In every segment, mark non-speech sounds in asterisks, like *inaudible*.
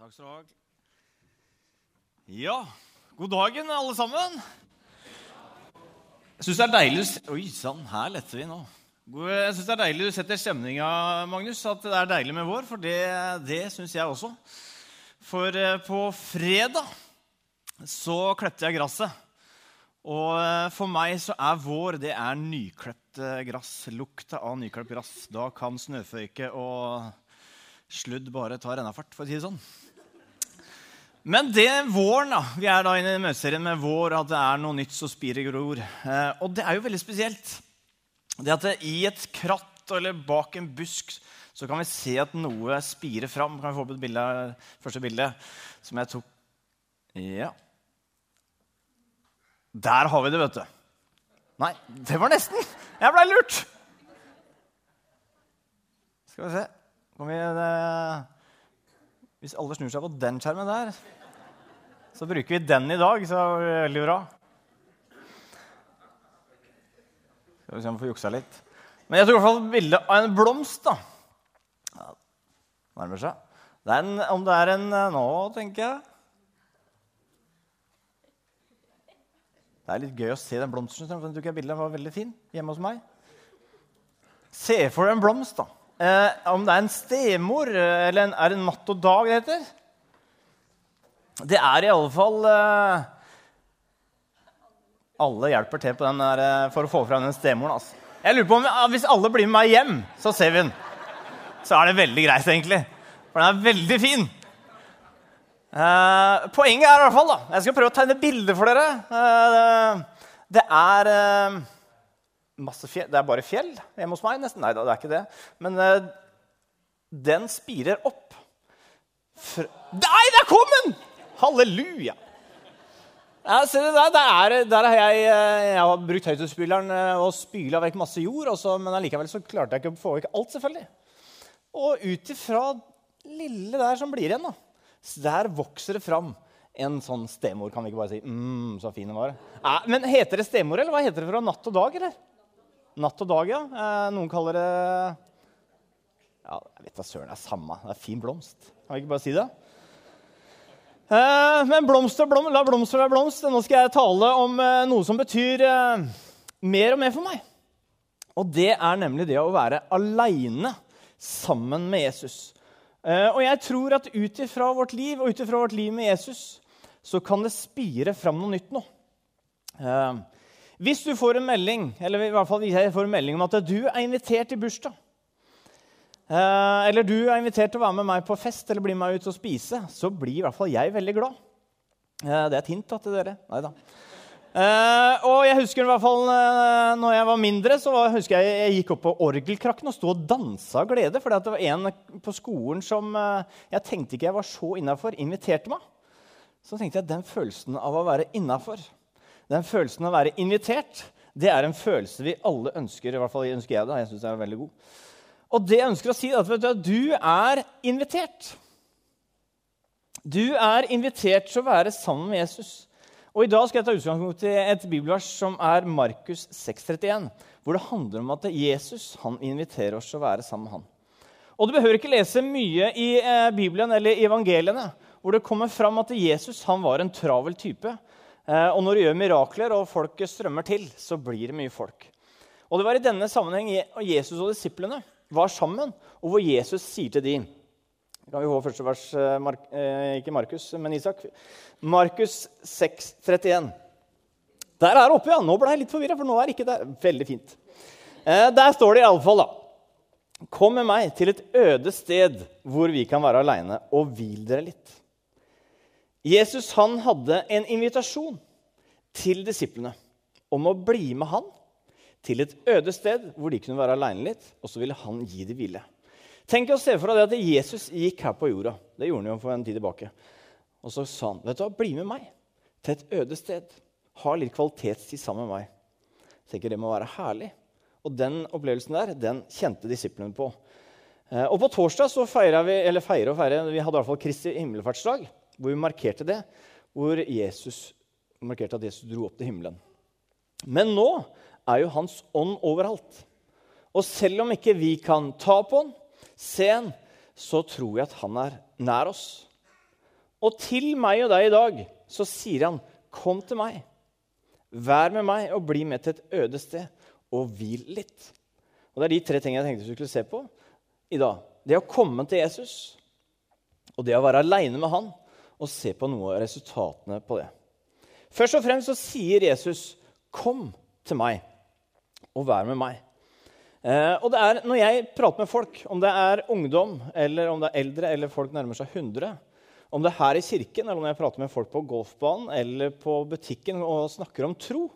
Takk skal du ha. Ja, god dagen, alle sammen. Jeg syns det er deilig Oi sann, her letter vi nå. Jeg synes det er deilig du setter stemninga, Magnus. At det er deilig med vår, for det, det syns jeg også. For eh, på fredag så klepte jeg gresset. Og eh, for meg så er vår det er nyklipt eh, gress. Lukta av nyklipt gress. Da kan snøføyke og sludd bare ta rennafart, for å si det sånn. Men det er våren, da. Vi er da inne i møteserien med vår, at det er noe nytt som spirer gror. Eh, og det er jo veldig spesielt. Det at det, i et kratt eller bak en busk så kan vi se at noe spirer fram. Kan vi få opp et bilde, første bilde som jeg tok Ja. Der har vi det, vet du. Nei, det var nesten. Jeg blei lurt. Skal vi se. Vi, det, hvis alle snur seg på den skjermen der, så bruker vi den i dag. Så er det veldig bra. Skal vi se om vi får juksa litt. Men jeg tror i hvert fall bilde av en blomst. da. Ja, nærmer seg. Det en, om det er en nå, tenker jeg Det er litt gøy å se den blomsten. Den tok jeg bildet var veldig fin hjemme hos meg. Se for deg en blomst, da. Eh, om det er en stemor, eller en, er det en natt og dag det heter? Det er i alle fall eh, Alle hjelper til der, eh, for å få fram den stemoren. Altså. Jeg lurer på om Hvis alle blir med meg hjem, så ser vi den. Så er det veldig greit, egentlig. For den er veldig fin. Eh, poenget er i hvert fall da, Jeg skal prøve å tegne bilde for dere. Eh, det er eh, masse fjell. Det er bare fjell hjemme hos meg. nesten. Nei da, det er ikke det. Men eh, den spirer opp. Fra... Nei, der kom den! Halleluja! Ja, se det der, der, er, der har jeg, eh, jeg har brukt høyttalerspilleren eh, og spyla vekk masse jord, også, men allikevel så klarte jeg ikke å få vekk alt, selvfølgelig. Og ut ifra lille der som blir igjen, da der vokser det fram en sånn stemor. Kan vi ikke bare si mm, så fin den var? Ja, men heter det stemor, eller hva heter det fra natt og dag? eller? Natt og dag, ja. Eh, noen kaller det Ja, jeg vet da søren. Det er samme. Det er fin blomst. Kan vi ikke bare si det? Eh, men blomst og blomst, la blomst være blomst. Nå skal jeg tale om eh, noe som betyr mer og mer for meg. Og det er nemlig det å være aleine sammen med Jesus. Og jeg tror at ut ifra vårt liv og ut ifra vårt liv med Jesus så kan det spire fram noe nytt nå. Eh, hvis du får en melding eller i hvert fall jeg får en melding om at du er invitert til bursdag, eh, eller du er invitert til å være med meg på fest eller bli med meg ut og spise, så blir i hvert fall jeg veldig glad. Det er et hint da, til dere. Nei da. Uh, og jeg husker i hvert fall når jeg var mindre, så var, husker jeg jeg gikk opp på orgelkrakken og sto og dansa av glede. For det var en på skolen som jeg tenkte ikke jeg var så innafor, inviterte meg. Så tenkte jeg den følelsen av å være innafor, den følelsen av å være invitert, det er en følelse vi alle ønsker. I hvert fall ønsker jeg det. Jeg synes det er veldig god. Og det jeg ønsker å si, er at du, er invitert. Du er invitert til å være sammen med Jesus. Og I dag skal jeg ta utgangspunkt i et bibelvers som er Markus 6,31, hvor det handler om at Jesus han inviterer oss til å være sammen med han. Og Du behøver ikke lese mye i eh, Bibelen eller i evangeliene hvor det kommer fram at Jesus han var en travel type. Eh, og når du gjør mirakler og folk strømmer til, så blir det mye folk. Og Det var i denne sammenheng Jesus og disiplene var sammen, og hvor Jesus sier til dem kan vi få første vers, eh, Mark, eh, ikke Markus, men Isak. Markus 6, 31. Der er det oppe, ja. Nå ble jeg litt forvirra, for nå er det ikke der. Veldig fint. Der står det iallfall, da. Kom med meg til et øde sted hvor vi kan være aleine, og hvil dere litt. Jesus han hadde en invitasjon til disiplene om å bli med han til et øde sted hvor de kunne være aleine litt, og så ville han gi dem hvile. Tenk å se for deg at Jesus gikk her på jorda. Det gjorde han jo for en tid tilbake. Og så sa han, 'Vet du hva, bli med meg til et øde sted. Ha litt kvalitetstid sammen med meg.' Jeg tenker Det må være herlig. Og den opplevelsen der, den kjente disiplene på. Eh, og på torsdag så feira vi eller feire og feire, vi hadde i hvert fall Kristi himmelfartsdag, hvor vi markerte det. Hvor Jesus markerte at Jesus dro opp til himmelen. Men nå er jo Hans ånd overalt. Og selv om ikke vi kan ta på han, se han, så tror jeg at han er nær oss. Og til meg og deg i dag så sier han, 'Kom til meg. Vær med meg og bli med til et øde sted, og hvil litt.' Og Det er de tre tingene jeg tenkte vi skulle se på i dag. Det å komme til Jesus, og det å være aleine med han, og se på noe av resultatene på det. Først og fremst så sier Jesus, 'Kom til meg, og vær med meg'. Eh, og det er, Når jeg prater med folk, om det er ungdom, eller om det er eldre, eller folk nærmer seg 100, om det er her i kirken, eller om jeg prater med folk på golfbanen eller på butikken og snakker om tro,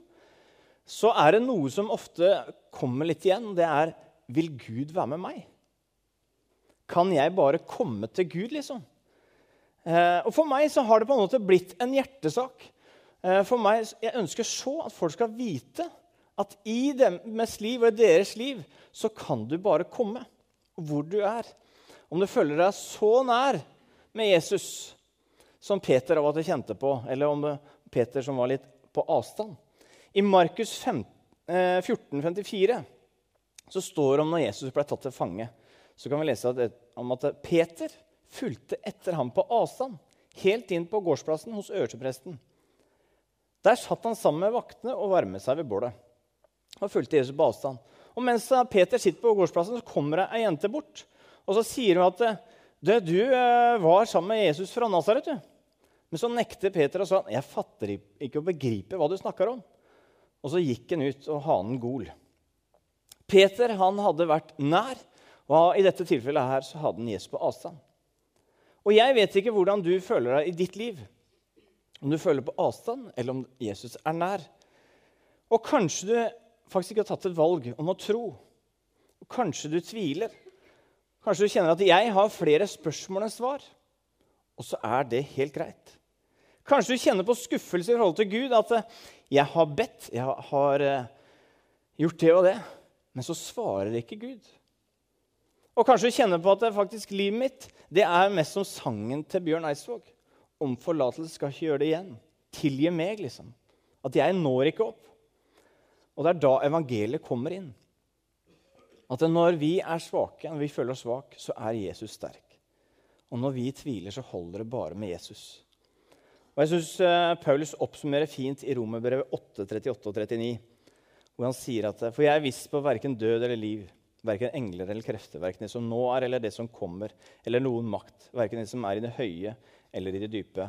så er det noe som ofte kommer litt igjen. Det er Vil Gud være med meg? Kan jeg bare komme til Gud, liksom? Eh, og For meg så har det på en måte blitt en hjertesak. Eh, for meg, Jeg ønsker så at folk skal vite at i deres liv og i deres liv så kan du bare komme hvor du er. Om du føler deg så nær med Jesus som Peter av og til kjente på, eller om Peter som var litt på avstand. I Markus 14, 54 eh, så står det om når Jesus ble tatt til fange. Så kan vi lese om at Peter fulgte etter ham på avstand, helt inn på gårdsplassen hos øverstepresten. Der satt han sammen med vaktene og varmet seg ved bålet. Og fulgte Jesus på avstand. Og Mens Peter sitter på gårdsplassen, så kommer det ei jente bort. Og så sier hun at du, du eh, var sammen med Jesus fra Nasaret. Men så nekter Peter og sa jeg fatter ikke å begripe hva du snakker om. Og så gikk han ut, og hanen gol. Peter han hadde vært nær, og i dette tilfellet her så hadde han Jesus på avstand. Og jeg vet ikke hvordan du føler deg i ditt liv. Om du føler på avstand, eller om Jesus er nær. Og kanskje du faktisk ikke har tatt et valg om å tro. Og kanskje du tviler. Kanskje du kjenner at 'jeg har flere spørsmål enn svar', og så er det helt greit. Kanskje du kjenner på skuffelse i forhold til Gud. At eh, 'jeg har bedt, jeg har uh, gjort det og det', men så svarer ikke Gud. Og kanskje du kjenner på at det faktisk livet mitt det er mest som sangen til Bjørn Eidsvåg. Om forlatelse skal ikke gjøre det igjen. Tilgi meg, liksom. At jeg når ikke opp. Og det er da evangeliet kommer inn. At når vi er svake, når vi føler oss svake, så er Jesus sterk. Og når vi tviler, så holder det bare med Jesus. Og jeg synes uh, Paulus oppsummerer fint i Romerbrevet 8, 38 og 39, hvor han sier at For jeg er viss på verken død eller liv, verken engler eller krefter, verken det som nå er eller det som kommer, eller noen makt, verken det som er i det høye eller i det dype,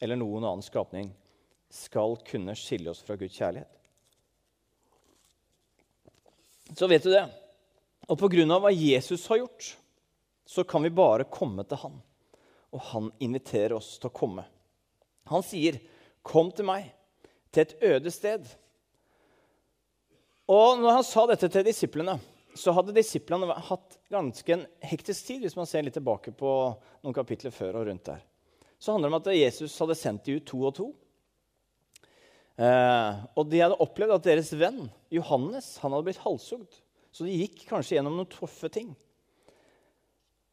eller noen annen skapning, skal kunne skille oss fra Guds kjærlighet. Så vet du det. Og pga. hva Jesus har gjort, så kan vi bare komme til han. Og han inviterer oss til å komme. Han sier, 'Kom til meg, til et øde sted'. Og når han sa dette til disiplene, så hadde disiplene hatt ganske en hektisk tid. hvis man ser litt tilbake på noen kapitler før og rundt der. Så handler det om at Jesus hadde sendt dem ut to og to. Eh, og de hadde opplevd at deres venn Johannes han hadde blitt halshugd. Så de gikk kanskje gjennom noen tøffe ting.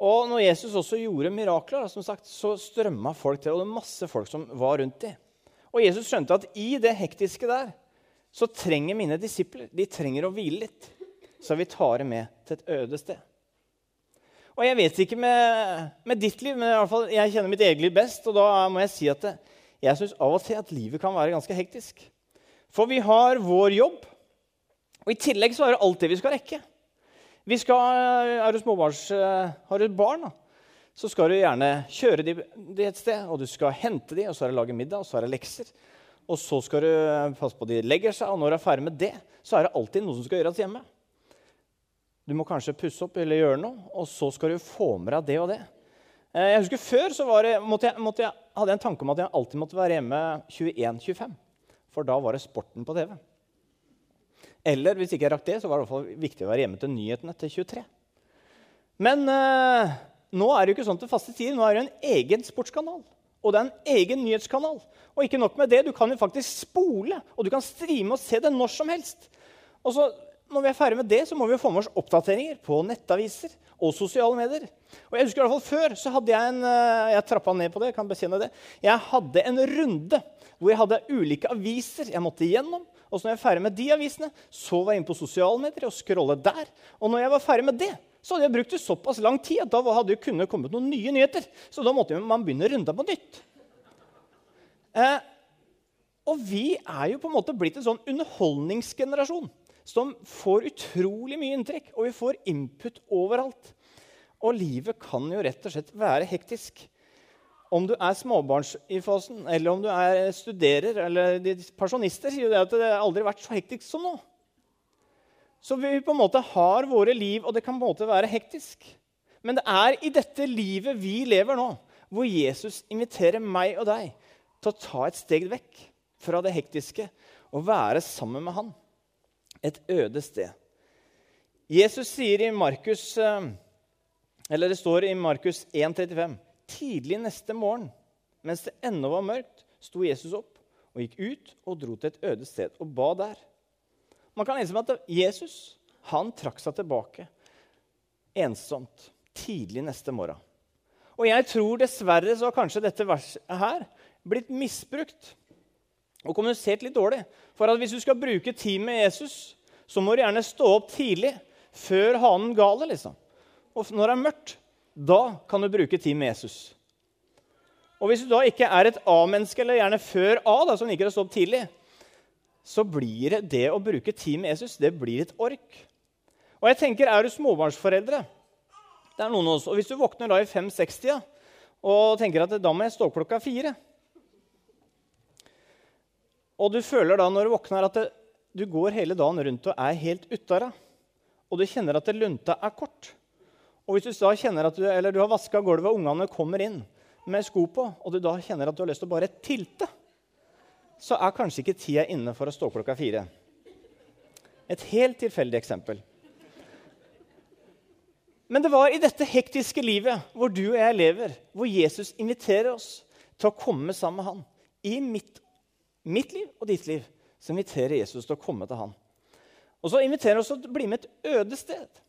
Og når Jesus også gjorde mirakler, som sagt, så strømma folk til. Og det var masse folk som var rundt dem. Og Jesus skjønte at i det hektiske der så trenger mine disipler de trenger å hvile litt. Så vi tar det med til et øde sted. Og jeg vet ikke med, med ditt liv, men i alle fall, jeg kjenner mitt eget liv best. Og da må jeg si at det, jeg syns av og til at livet kan være ganske hektisk. For vi har vår jobb, og I tillegg så er det alt det vi skal rekke. Vi skal, er du småbarns, eh, Har du barn, da, så skal du gjerne kjøre dem et sted. og Du skal hente dem, og så er det lage middag, og så er det lekser. Og så skal du passe på at de legger seg, og når du er ferdig med det, så er det alltid noe som skal gjøres hjemme. Du må kanskje pusse opp eller gjøre noe, og så skal du få med deg det og det. Eh, jeg husker Før så det, måtte jeg, måtte jeg, hadde jeg en tanke om at jeg alltid måtte være hjemme 21-25. For da var det sporten på TV. Eller hvis ikke jeg rakk det, så var det i hvert fall viktig å være hjemme til nyhetene til 23. Men eh, nå er det jo ikke sånn til faste tider. Nå er det en egen sportskanal. Og det er en egen nyhetskanal. Og ikke nok med det, du kan jo faktisk spole, og du kan streame og se det når som helst. Og så, når vi er ferdig med det, så må vi få med oss oppdateringer på nettaviser og sosiale medier. Og jeg husker i hvert fall Før så hadde jeg en eh, jeg trappa ned på det, kan bekjenne det, jeg hadde en runde hvor jeg hadde ulike aviser jeg måtte igjennom. Og så når jeg var ferdig med de avisene, så var jeg inne på sosiale medier og scrollet der. Og når jeg var ferdig med det, så hadde jeg brukt det såpass lang tid at da hadde det kunnet kommet noen nye nyheter. Så da måtte man begynne runda på nytt. Eh, og vi er jo på en måte blitt en sånn underholdningsgenerasjon som får utrolig mye inntrykk, og vi får input overalt. Og livet kan jo rett og slett være hektisk. Om du er småbarns i fasen, eller om du er studerer, eller pensjonister, sier jo det at det aldri har vært så hektisk som nå. Så vi på en måte har våre liv, og det kan på en måte være hektisk. Men det er i dette livet vi lever nå, hvor Jesus inviterer meg og deg til å ta et steg vekk fra det hektiske og være sammen med han. Et øde sted. Jesus sier i Markus eh, Eller det står i Markus 1,35.: Tidlig neste morgen, mens det ennå var mørkt, sto Jesus opp og gikk ut og dro til et øde sted og ba der. Man kan lese om at Jesus han trakk seg tilbake ensomt tidlig neste morgen. Og jeg tror dessverre så har kanskje dette verset her blitt misbrukt og kommunisert litt dårlig. For at hvis du skal bruke tid med Jesus, så må du gjerne stå opp tidlig, før hanen galer. liksom. Og når det er mørkt, da kan du bruke tid med Jesus. Og hvis du da ikke er et A-menneske, eller gjerne før A, da, som liker å stå opp tidlig, så blir det det å bruke tid med Jesus det blir et ork. Og jeg tenker, Er du småbarnsforeldre, det er noen av oss, og hvis du våkner da i 5-60 og tenker at da må jeg stå opp klokka fire og du føler da når du våkner, at det, du går hele dagen rundt og er helt utara. Og du kjenner at lunta er kort. Og hvis du da kjenner at du, eller du har vaska gulvet, og ungene kommer inn med sko på, og du da kjenner at du har lyst til å bare tilte, så er kanskje ikke tida inne for å stå klokka fire. Et helt tilfeldig eksempel. Men det var i dette hektiske livet hvor du og jeg lever, hvor Jesus inviterer oss til å komme sammen med han. I mitt mitt liv og ditt liv, så inviterer Jesus til å komme til han. Og så inviterer han oss til å bli med et øde sted.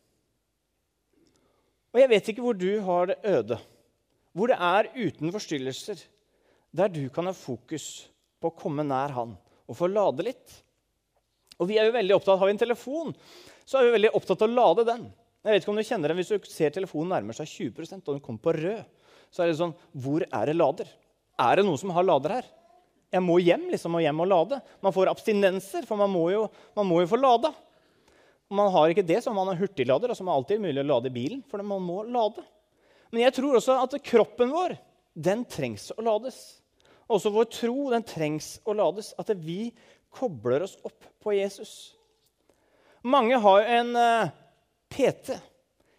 Og jeg vet ikke hvor du har det øde, hvor det er uten forstyrrelser, der du kan ha fokus på å komme nær han og få lade litt. Og vi er jo veldig opptatt, Har vi en telefon, så er vi veldig opptatt av å lade den. Jeg vet ikke om du kjenner den, Hvis du ser telefonen nærmer seg 20% og den kommer på rød, så er det sånn Hvor er det lader? Er det noen som har lader her? Jeg må hjem liksom, og hjem og lade. Man får abstinenser, for man må jo, man må jo få lada. Om man har ikke det, har man har hurtiglader, og så er alltid mulig å lade i bilen. for man må lade. Men jeg tror også at kroppen vår den trengs å lades. Også vår tro den trengs å lades. At vi kobler oss opp på Jesus. Mange har en eh, PT,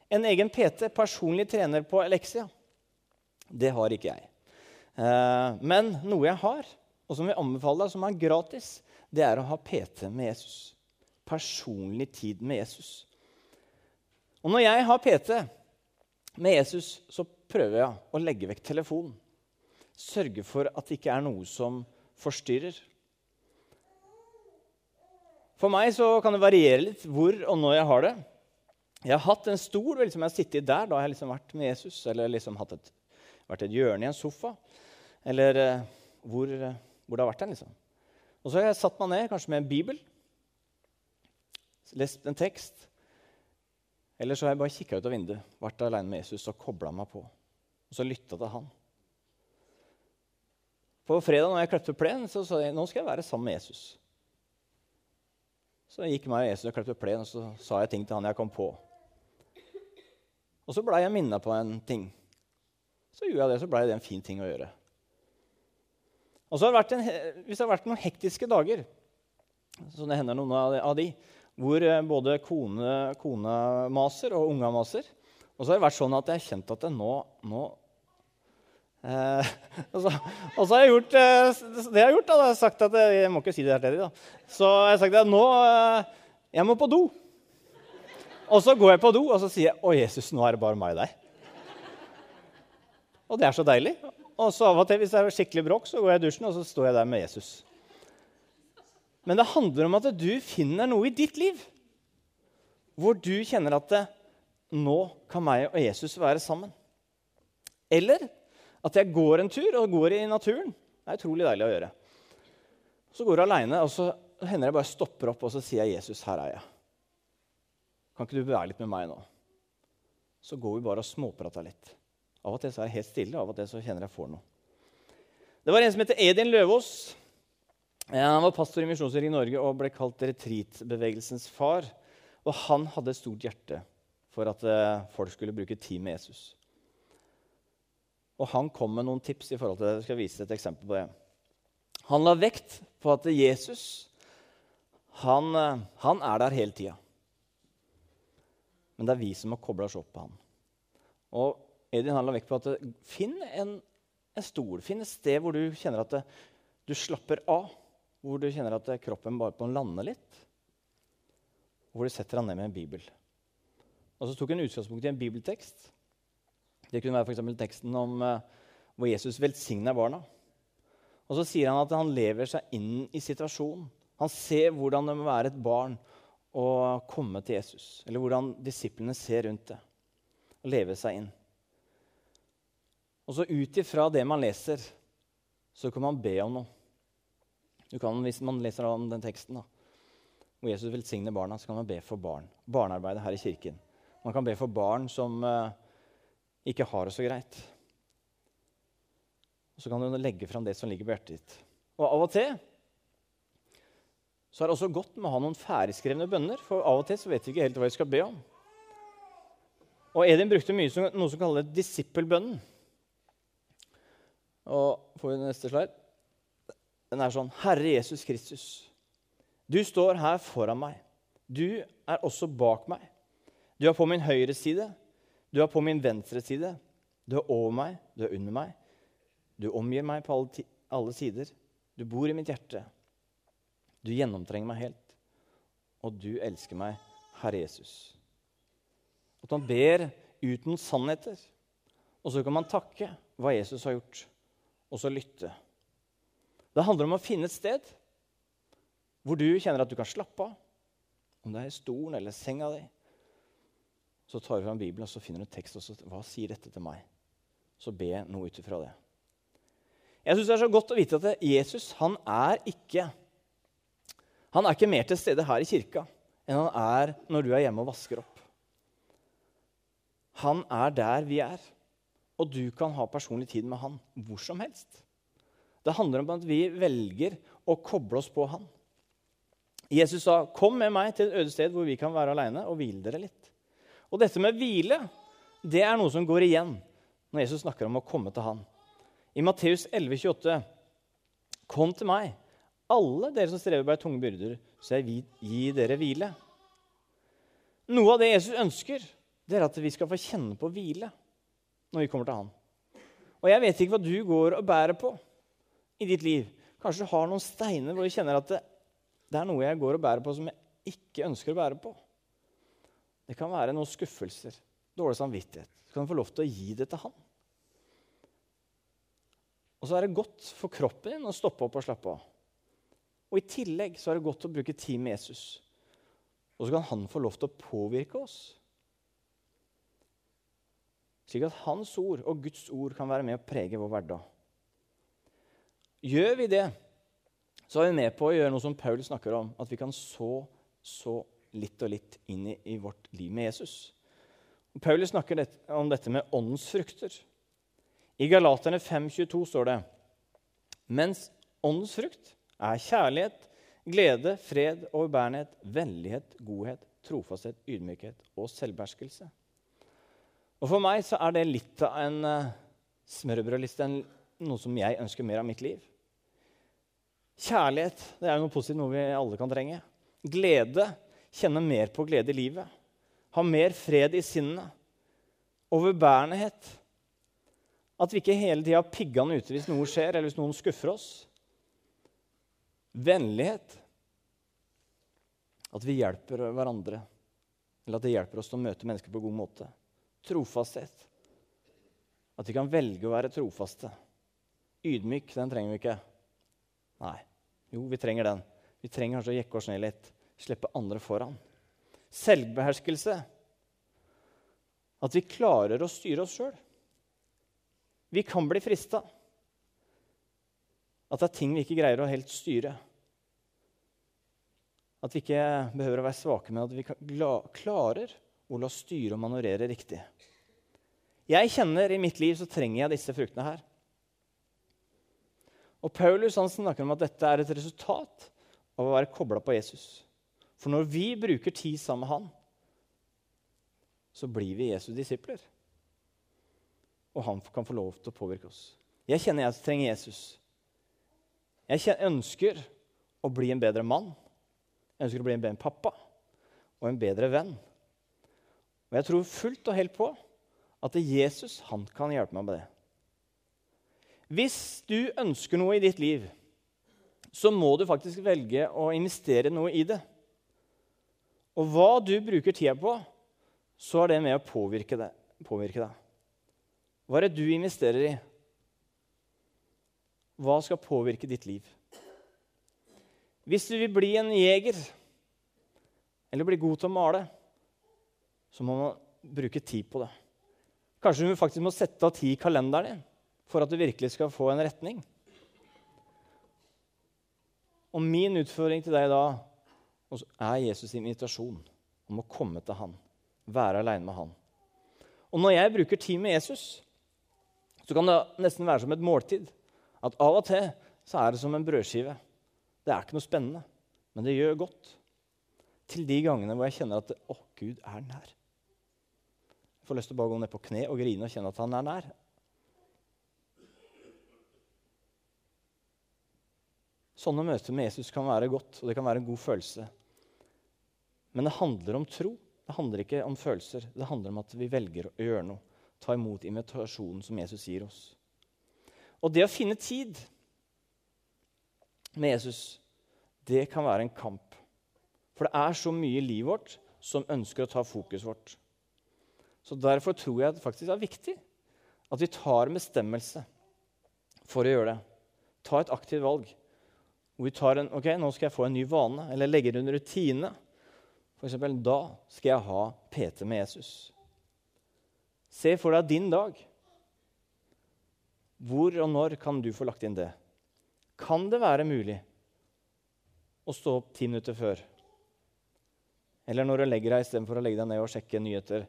en egen PT, personlig trener på Alexia. Det har ikke jeg. Uh, men noe jeg har, og som vi anbefaler som er gratis, det er å ha PT med Jesus. Personlig tid med Jesus. Og når jeg har PT med Jesus, så prøver jeg å legge vekk telefonen. Sørge for at det ikke er noe som forstyrrer. For meg så kan det variere litt hvor og når jeg har det. Jeg har hatt en stol liksom jeg har sittet der da jeg har liksom vært med Jesus, eller liksom et, vært et hjørne i en sofa. Eller eh, hvor eh, hvor det har vært den. liksom. Og så har jeg satt meg ned, kanskje med en bibel, lest en tekst. Eller så har jeg bare kikka ut av vinduet, vært alene med Jesus og kobla meg på. Og så lytta til han. På fredag når jeg klipte plen, så sa jeg nå skal jeg være sammen med Jesus. Så jeg gikk meg og Jesus og klipte plen, og så sa jeg ting til han jeg kom på. Og så blei jeg minna på en ting. Så gjorde jeg det, så blei det en fin ting å gjøre. Og så har det vært en, Hvis det har vært noen hektiske dager, som det hender noen av de, hvor eh, både kone, kone maser og unga maser Og så har det vært sånn at jeg har kjent at nå, nå eh, *laughs* og, så, og, så, har jeg gjort eh, det jeg har gjort. Da, jeg har sagt at jeg, jeg må ikke si det her til dem. Så jeg har sagt at nå eh, Jeg må på do. Og så går jeg på do og så sier jeg, 'Å, Jesus, nå er det bare meg og deg'. Og det er så deilig. Og så av og til, hvis det er skikkelig bråk, så går jeg i dusjen og så står jeg der med Jesus. Men det handler om at du finner noe i ditt liv hvor du kjenner at det, nå kan meg og Jesus være sammen. Eller at jeg går en tur og går i naturen. Det er utrolig deilig å gjøre. Så går du aleine, og så hender jeg bare stopper opp og så sier jeg, 'Jesus, her er jeg.' Kan ikke du være litt med meg nå? Så går vi bare og småprater litt. Av og til så er jeg helt stille, av og til så kjenner jeg får noe. Det var en som heter Edin Løvaas. Han var pastor i Misjonskirken i Norge og ble kalt retreatbevegelsens far. Og han hadde et stort hjerte for at eh, folk skulle bruke tid med Jesus. Og han kom med noen tips i forhold til det. Jeg skal vise et eksempel på det. Han la vekt på at Jesus han, eh, han er der hele tida. Men det er vi som har kobla oss opp på han. Og Edin han la vekt på at finn en, en stol, finn et sted hvor du kjenner at det, du slapper av. Hvor du kjenner at kroppen bare på lande litt. Hvor du setter deg ned med en bibel. Og så tok han utgangspunkt i en bibeltekst. Det kunne være for teksten om hvor Jesus velsigner barna. Og så sier han at han lever seg inn i situasjonen. Han ser hvordan det må være et barn å komme til Jesus. Eller hvordan disiplene ser rundt det. Og leve seg inn. Og så ut ifra det man leser, så kan man be om noe. Du kan, Hvis man leser om den teksten, da, hvor Jesus velsigner barna, så kan man be for barn. Barnearbeidet her i kirken. Man kan be for barn som uh, ikke har det så greit. Og så kan du legge fram det som ligger på hjertet ditt. Og av og til så er det også godt med å ha noen ferdigskrevne bønner, for av og til så vet vi ikke helt hva vi skal be om. Og Edin brukte mye som, noe som kalles disippelbønnen. Og får vi neste slide? Den er sånn Herre Jesus Kristus, du står her foran meg. Du er også bak meg. Du er på min høyre side. Du er på min venstre side. Du er over meg, du er under meg. Du omgir meg på alle, alle sider. Du bor i mitt hjerte. Du gjennomtrenger meg helt. Og du elsker meg, Herre Jesus. At man ber ut noen sannheter. Og så kan man takke hva Jesus har gjort og så lytte. Det handler om å finne et sted hvor du kjenner at du kan slappe av. Om det er i stolen eller senga di. Så tar du fram Bibelen og så finner du en tekst. og så, Hva sier dette til meg? Så be noe ut ifra det. Jeg syns det er så godt å vite at Jesus han er ikke han er ikke mer til stede her i kirka enn han er når du er hjemme og vasker opp. Han er der vi er. Og du kan ha personlig tid med han hvor som helst. Det handler om at vi velger å koble oss på han. Jesus sa, 'Kom med meg til et øde sted hvor vi kan være aleine og hvile dere litt.' Og dette med hvile det er noe som går igjen når Jesus snakker om å komme til han. I Matteus 11, 28, 'Kom til meg, alle dere som strever med tunge byrder, så jeg vil gi dere hvile.' Noe av det Jesus ønsker, det er at vi skal få kjenne på hvile når vi kommer til Han. Og jeg vet ikke hva du går og bærer på i ditt liv. Kanskje du har noen steiner hvor du kjenner at det, det er noe jeg går og bærer på som jeg ikke ønsker å bære på. Det kan være noen skuffelser, dårlig samvittighet. Så kan du få lov til å gi det til Han. Og så er det godt for kroppen din å stoppe opp og slappe av. Og i tillegg så er det godt å bruke tid med Jesus. Og så kan han få lov til å påvirke oss slik at Hans ord og Guds ord kan være med å prege vår hverdag. Gjør vi det, så er vi med på å gjøre noe som Paul snakker om, at vi kan så, så litt og litt inn i, i vårt liv med Jesus. Og Paul snakker det, om dette med åndens frukter. I Galaterne 5,22 står det mens åndens frukt er kjærlighet, glede, fred, overbærenhet, vennlighet, godhet, trofasthet, ydmykhet og selvbeherskelse. Og For meg så er det litt av en uh, smørbrødliste, noe som jeg ønsker mer av mitt liv. Kjærlighet det er jo noe positivt, noe vi alle kan trenge. Glede kjenne mer på glede i livet. Ha mer fred i sinnet. Overbærenhet. At vi ikke hele tida har piggene ute hvis noe skjer, eller hvis noen skuffer oss. Vennlighet. At vi hjelper hverandre. Eller at det hjelper oss til å møte mennesker på god måte trofasthet. At vi kan velge å være trofaste. Ydmyk, den trenger vi ikke. Nei. Jo, vi trenger den. Vi trenger kanskje å jekke oss ned litt. Slippe andre foran. Selvbeherskelse. At vi klarer å styre oss sjøl. Vi kan bli frista. At det er ting vi ikke greier å helt styre. At vi ikke behøver å være svake, men at vi klarer og la oss styre og manøvrere riktig. Jeg kjenner i mitt liv så trenger jeg disse fruktene her. Og Paulus han snakker om at dette er et resultat av å være kobla på Jesus. For når vi bruker tid sammen med han, så blir vi Jesu disipler. Og han kan få lov til å påvirke oss. Jeg kjenner jeg trenger Jesus. Jeg ønsker å bli en bedre mann. Jeg ønsker å bli en bedre pappa og en bedre venn. Og jeg tror fullt og helt på at Jesus han kan hjelpe meg med det. Hvis du ønsker noe i ditt liv, så må du faktisk velge å investere noe i det. Og hva du bruker tida på, så er det med å påvirke deg. Påvirke deg. Hva er det du investerer i? Hva skal påvirke ditt liv? Hvis du vil bli en jeger eller bli god til å male, så må man bruke tid på det. Kanskje du faktisk må sette av tid i kalenderen din for at du virkelig skal få en retning. Og min utfordring til deg da er Jesus' invitasjon om å komme til han, være aleine med han. Og når jeg bruker tid med Jesus, så kan det nesten være som et måltid. At av og til så er det som en brødskive. Det er ikke noe spennende, men det gjør godt. Til de gangene hvor jeg kjenner at å, Gud er nær. Får lyst til å bare gå ned på kne og grine og kjenne at han er nær. Sånne møter med Jesus kan være godt, og det kan være en god følelse. Men det handler om tro. Det handler ikke om følelser. Det handler om at vi velger å gjøre noe. Ta imot invitasjonen som Jesus gir oss. Og det å finne tid med Jesus, det kan være en kamp. For det er så mye i livet vårt som ønsker å ta fokuset vårt. Så Derfor tror jeg det faktisk er viktig at vi tar en bestemmelse for å gjøre det. Ta et aktivt valg. Hvor vi tar en, ok, nå skal jeg få en ny vane, eller legger en rutine. Eksempel, da skal jeg ha PT med Jesus. Se for deg din dag. Hvor og når kan du få lagt inn det? Kan det være mulig å stå opp ti minutter før? Eller når du legger deg istedenfor å legge deg ned og sjekke nyheter,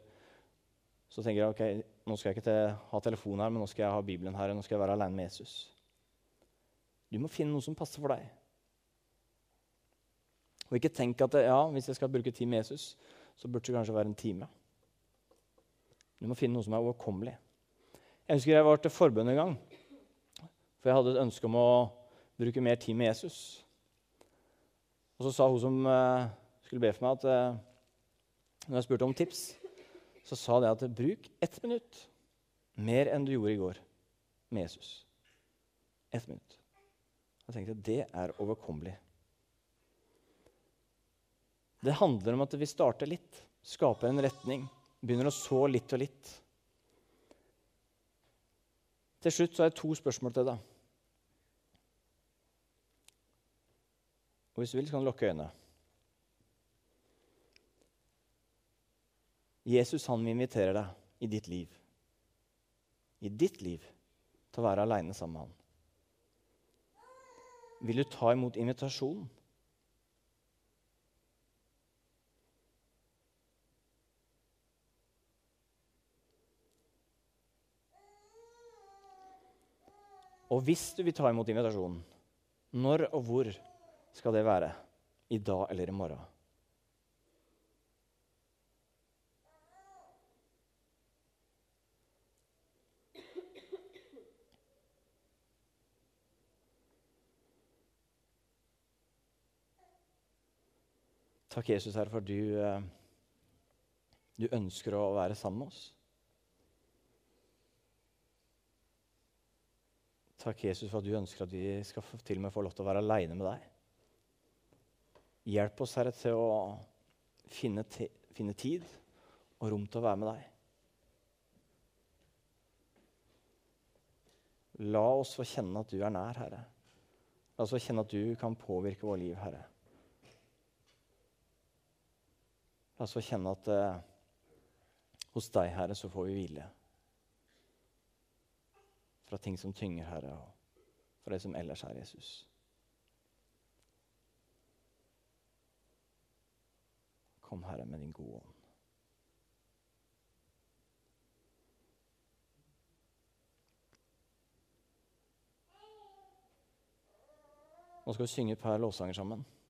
så tenker jeg ok, nå skal jeg ikke ha telefon her, men nå skal jeg ha Bibelen her. og nå skal jeg være alene med Jesus. Du må finne noe som passer for deg. Og ikke tenk at ja, hvis jeg skal bruke tid med Jesus, så burde det kanskje være en time. Du må finne noe som er overkommelig. Jeg husker jeg var til forbønn en gang. For jeg hadde et ønske om å bruke mer tid med Jesus. Og så sa hun som uh, skulle be for meg, at uh, når jeg spurte om tips, så sa det at bruk ett minutt mer enn du gjorde i går med Jesus. Ett minutt. Jeg tenkte det er overkommelig. Det handler om at vi starter litt, skaper en retning, begynner å så litt og litt. Til slutt så har jeg to spørsmål til deg. Og hvis du vil, så kan du lukke øynene. Jesus han vil invitere deg i ditt liv. I ditt liv til å være aleine sammen med han. Vil du ta imot invitasjonen? Og hvis du vil ta imot invitasjonen, når og hvor skal det være? I dag eller i morgen? Takk, Jesus, Herre, for du, eh, du ønsker å være sammen med oss. Takk, Jesus, for at du ønsker at vi skal til og med få lov til å være aleine med deg. Hjelp oss, Herre, til å finne, finne tid og rom til å være med deg. La oss få kjenne at du er nær, Herre. La oss få kjenne at du kan påvirke vårt liv, Herre. La oss få kjenne at eh, hos deg, Herre, så får vi hvile fra ting som tynger, Herre, og fra det som ellers er Jesus. Kom, Herre, med din gode ånd. Nå skal vi synge et par låssanger sammen.